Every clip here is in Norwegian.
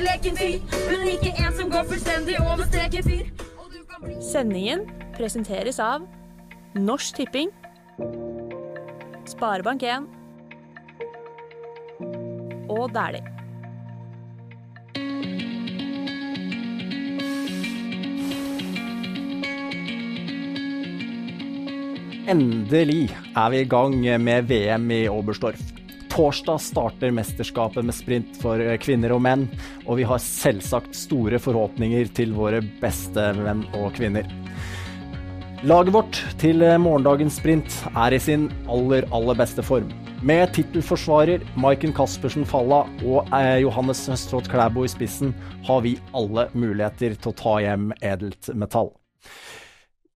til leken fyr. Men ikke en som går fullstendig over streken fyr. Og du kan bli Sendingen presenteres av Norsk Tipping, Sparebank1 og Dæhlie. Endelig er vi i gang med VM i Oberstdorf. Torsdag starter mesterskapet med sprint for kvinner og menn, og vi har selvsagt store forhåpninger til våre beste menn og kvinner. Laget vårt til morgendagens sprint er i sin aller, aller beste form. Med tittelforsvarer Maiken Caspersen Falla og eh, Johannes Høstrått Klæbo i spissen har vi alle muligheter til å ta hjem edelt metall.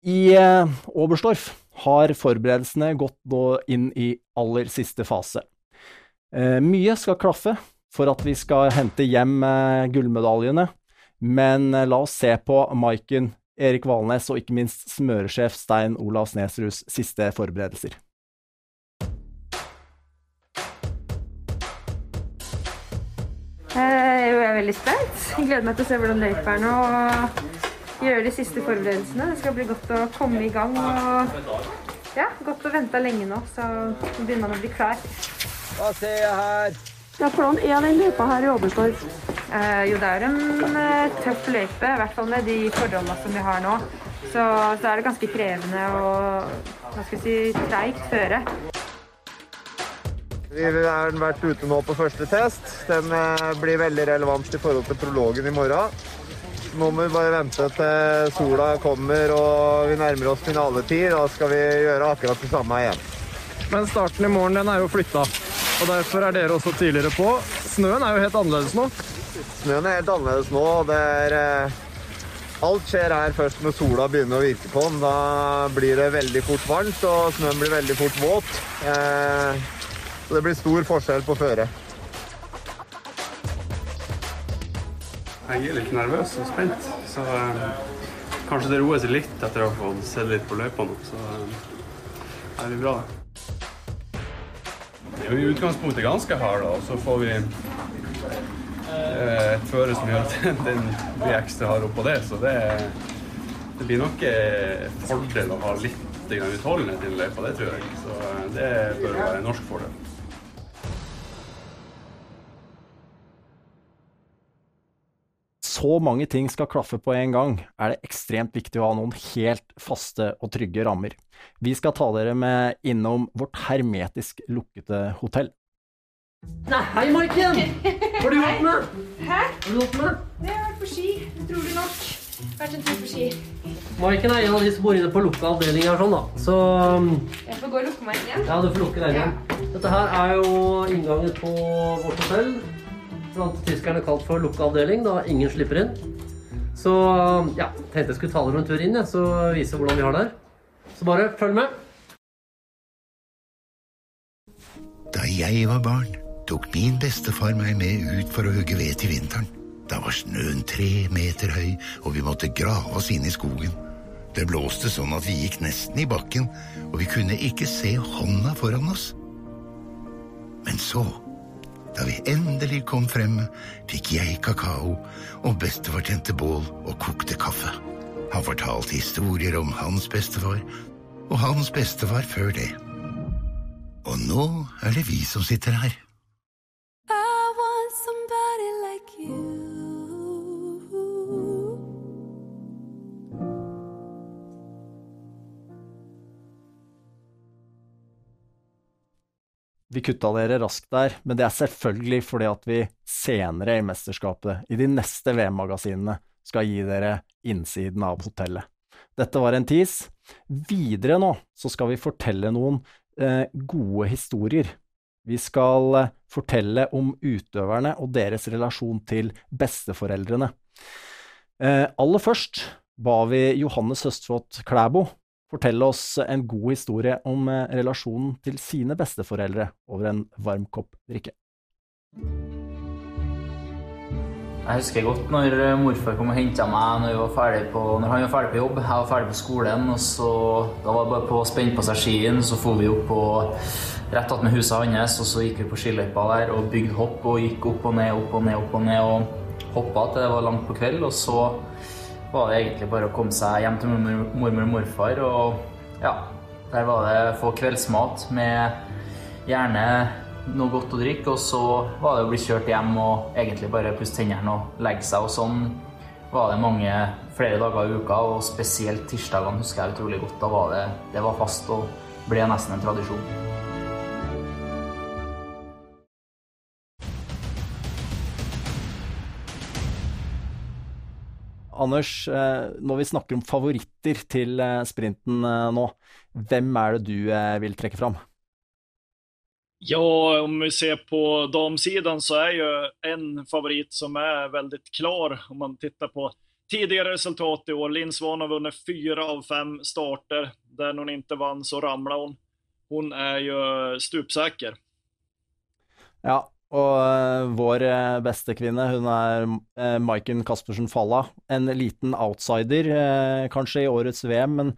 I eh, Oberstdorf har forberedelsene gått nå inn i aller siste fase. Eh, mye skal klaffe for at vi skal hente hjem eh, gullmedaljene, men eh, la oss se på Maiken, Erik Valnes og ikke minst smøresjef Stein Olav Snesruds siste forberedelser. Eh, jeg er veldig spent. Jeg gleder meg til å se hvordan løypa er nå. og Gjøre de siste forberedelsene. Det skal bli godt å komme i gang. og ja, Godt å vente lenge nå, så nå begynner man å bli klar. Hva ser jeg her? Ja, Hvordan er den løypa her i Oberstdorf? Eh, jo, det er en eh, tøff løype, i hvert fall med de forholdene som vi har nå. Så, så er det ganske krevende og hva skal jeg si, treigt føre. Vi har vært ute nå på første test. Den eh, blir veldig relevant i forhold til prologen i morgen. Nå må vi bare vente til sola kommer og vi nærmer oss finaletid. Da skal vi gjøre akkurat det samme igjen. Men starten i morgen den er jo flytta, og derfor er dere også tidligere på. Snøen er jo helt annerledes nå. Snøen er helt annerledes nå. og det er... eh, Alt skjer her først når sola begynner å virke på den. Da blir det veldig fort varmt, og snøen blir veldig fort våt. Eh, så det blir stor forskjell på føret. Jeg er litt nervøs og spent, så eh, kanskje det roer seg litt etter å ha fått se litt på løypa nå. Så eh, det blir bra, det. Det er jo i utgangspunktet ganske hard, og så får vi eh, et føre som gjør at den blir ekstra hard oppå det. Så det, det blir nok en fordel å ha litt utholdenhet i løypa, det tror jeg. Så eh, det bør være en norsk fordel. Så mange ting skal klaffe på en gang, er det ekstremt viktig å ha noen helt faste og trygge rammer. Vi skal ta dere med innom vårt hermetisk lukkede hotell. Nei, hei, Maiken! Hva har du gjort med? Hæ? Har du gjort med? Det har vært på ski, utrolig nok. Vært en tur på ski. Maiken er en av de som bor inne på lukka avdeling her, sånn da. Så um, Jeg får gå og lukke meg inn igjen. ja, du får lukke deg igjen. Dette her er jo inngangen på vårt hotell. Blant tyskerne kalt for lukka avdeling, da ingen slipper inn. Så ja, tenkte jeg skulle ta dere en tur inn, jeg, så vise hvordan vi har det her. Så bare følg med. Da jeg var barn, tok min bestefar meg med ut for å hugge ved til vinteren. Da var snøen tre meter høy, og vi måtte grave oss inn i skogen. Det blåste sånn at vi gikk nesten i bakken, og vi kunne ikke se hånda foran oss. Men så, da vi endelig kom frem, fikk jeg kakao, og bestefar tente bål og kokte kaffe. Han fortalte historier om hans bestefar, og hans bestefar før det. Og nå er det vi som sitter her. Vi kutta dere raskt der, men det er selvfølgelig fordi at vi senere i mesterskapet, i de neste VM-magasinene, skal gi dere innsiden av hotellet. Dette var en tease. Videre nå så skal vi fortelle noen eh, gode historier. Vi skal eh, fortelle om utøverne og deres relasjon til besteforeldrene. Eh, aller først ba vi Johannes Høstflot Klæbo fortelle oss en god historie om eh, relasjonen til sine besteforeldre over en varm kopp drikke. Jeg husker godt når eh, morfar kom og henta meg når, var på, når han var ferdig på jobb. Jeg var ferdig på skolen, og så da var det bare på å spenne på seg skien. Så for vi opp på rett attmed huset hans, og så gikk vi på skiløypa der og bygde hopp og gikk opp og ned, opp og ned, opp og ned. Og hoppa til det var langt på kveld, og så var det egentlig bare å komme seg hjem til mormor og morfar. Og ja, der var det få kveldsmat med gjerne noe godt å drikke, og så var det å bli kjørt hjem og egentlig bare pusse tennene og legge seg. Og sånn var det mange flere dager i uka, og spesielt tirsdagene husker jeg utrolig godt. Da var det, det var fast og ble nesten en tradisjon. Anders, eh, når vi snakker om favoritter til eh, sprinten eh, nå, hvem er det du vil trekke fram? Ja, om vi ser på damsidan så er ju en favorit som er veldig klar om man tittar på tidigare resultat i år. Linn Svan har vunnit fyra av fem starter. Där hon ikke vann så ramlar hun. Hun er jo stupsäker. Ja, og uh, vår uh, beste kvinne, hun er uh, Maiken Caspersen Falla. En liten outsider, kanskje, i årets VM, men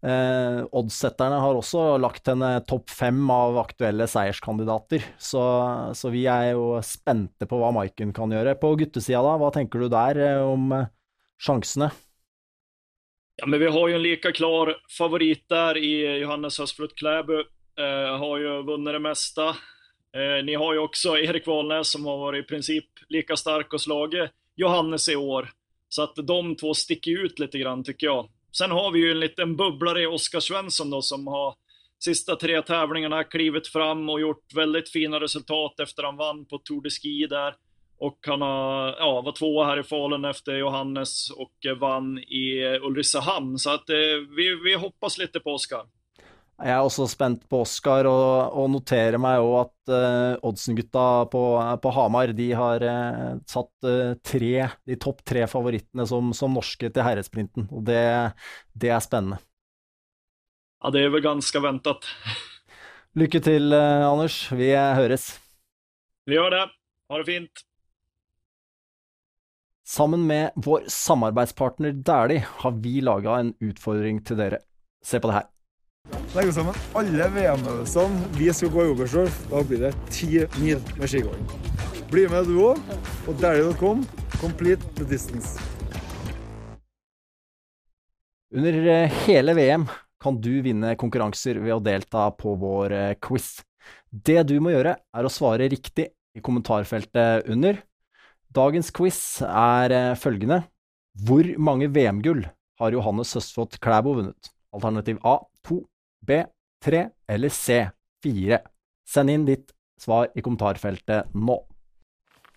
Eh, Oddsetterne har også lagt henne topp fem av aktuelle seierskandidater. Så, så, vi er jo spente på hva Maiken kan gjøre. På guttesida, da, hva tenker du der eh, om eh, sjansene? Ja, men vi har jo en like klar favorit der i Johannes Høsflot Klæbu. Eh, har jo vunnet det meste. Eh, ni har jo også Erik Valnes som har vært i princip lika stark och slagit Johannes i år. Så att de två sticker ut litt, grann, tycker jeg. Sen har vi ju en liten bubblare i Oskar Svensson då som har sista tre tävlingarna klivit fram och gjort väldigt fina resultat efter han vann på Tour de Ski där. Och han har, ja, var tvåa här i Falun efter Johannes och vann i Ulricehamn. Så att eh, vi, vi hoppas lite på Oskar. Jeg er også spent på Oscar, og, og noterer meg òg at uh, Oddsen-gutta på, på, Hamar de har uh, satt uh, tre, de topp tre favorittene som, som norske til herresprinten. Og det, det, er spennende. Ja, det er vel ganske ventet. Lykke til, Anders. Vi høres. Vi gjør det. Ha det fint. Sammen med vår samarbeidspartner Dæhlie har vi laga en utfordring til dere. Se på det her. Legge sammen alle VM-øvelsene vi skal gå i Oberstdorf. Da blir det ti mil med skigåing. Bli med du òg, og derlig.com. Complete the distance. Under eh, hele VM kan du vinne konkurranser ved å delta på vår eh, quiz. Det du må gjøre, er å svare riktig i kommentarfeltet under. Dagens quiz er eh, følgende. Hvor mange VM-gull har Johannes Søsfot Klæbo vunnet? Alternativ A 2, B 3 eller C 4. Send inn ditt svar i kommentarfeltet nå.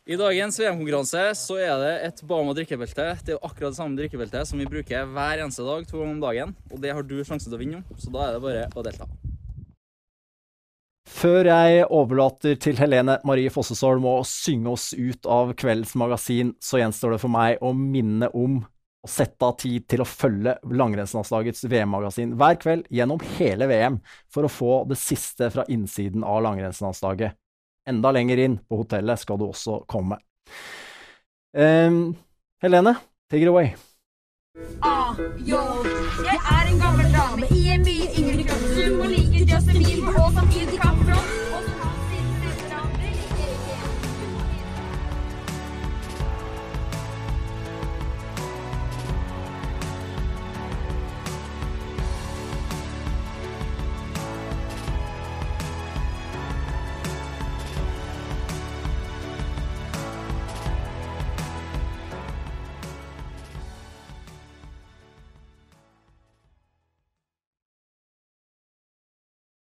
I dagens VM-konkurranse så er det et Bama drikkebelte. Det er jo akkurat det samme drikkebeltet som vi bruker hver eneste dag, to ganger om dagen. Og det har du sjansen til å vinne om, så da er det bare å delta. Før jeg overlater til Helene Marie Fossesholm å synge oss ut av kveldens magasin, så gjenstår det for meg å minne om og sette av tid til å følge langrennslandslagets VM-magasin hver kveld gjennom hele VM for å få det siste fra innsiden av langrennslandslaget. Enda lenger inn på hotellet skal du også komme. Um, Helene, take it away. Ah, yo, jeg er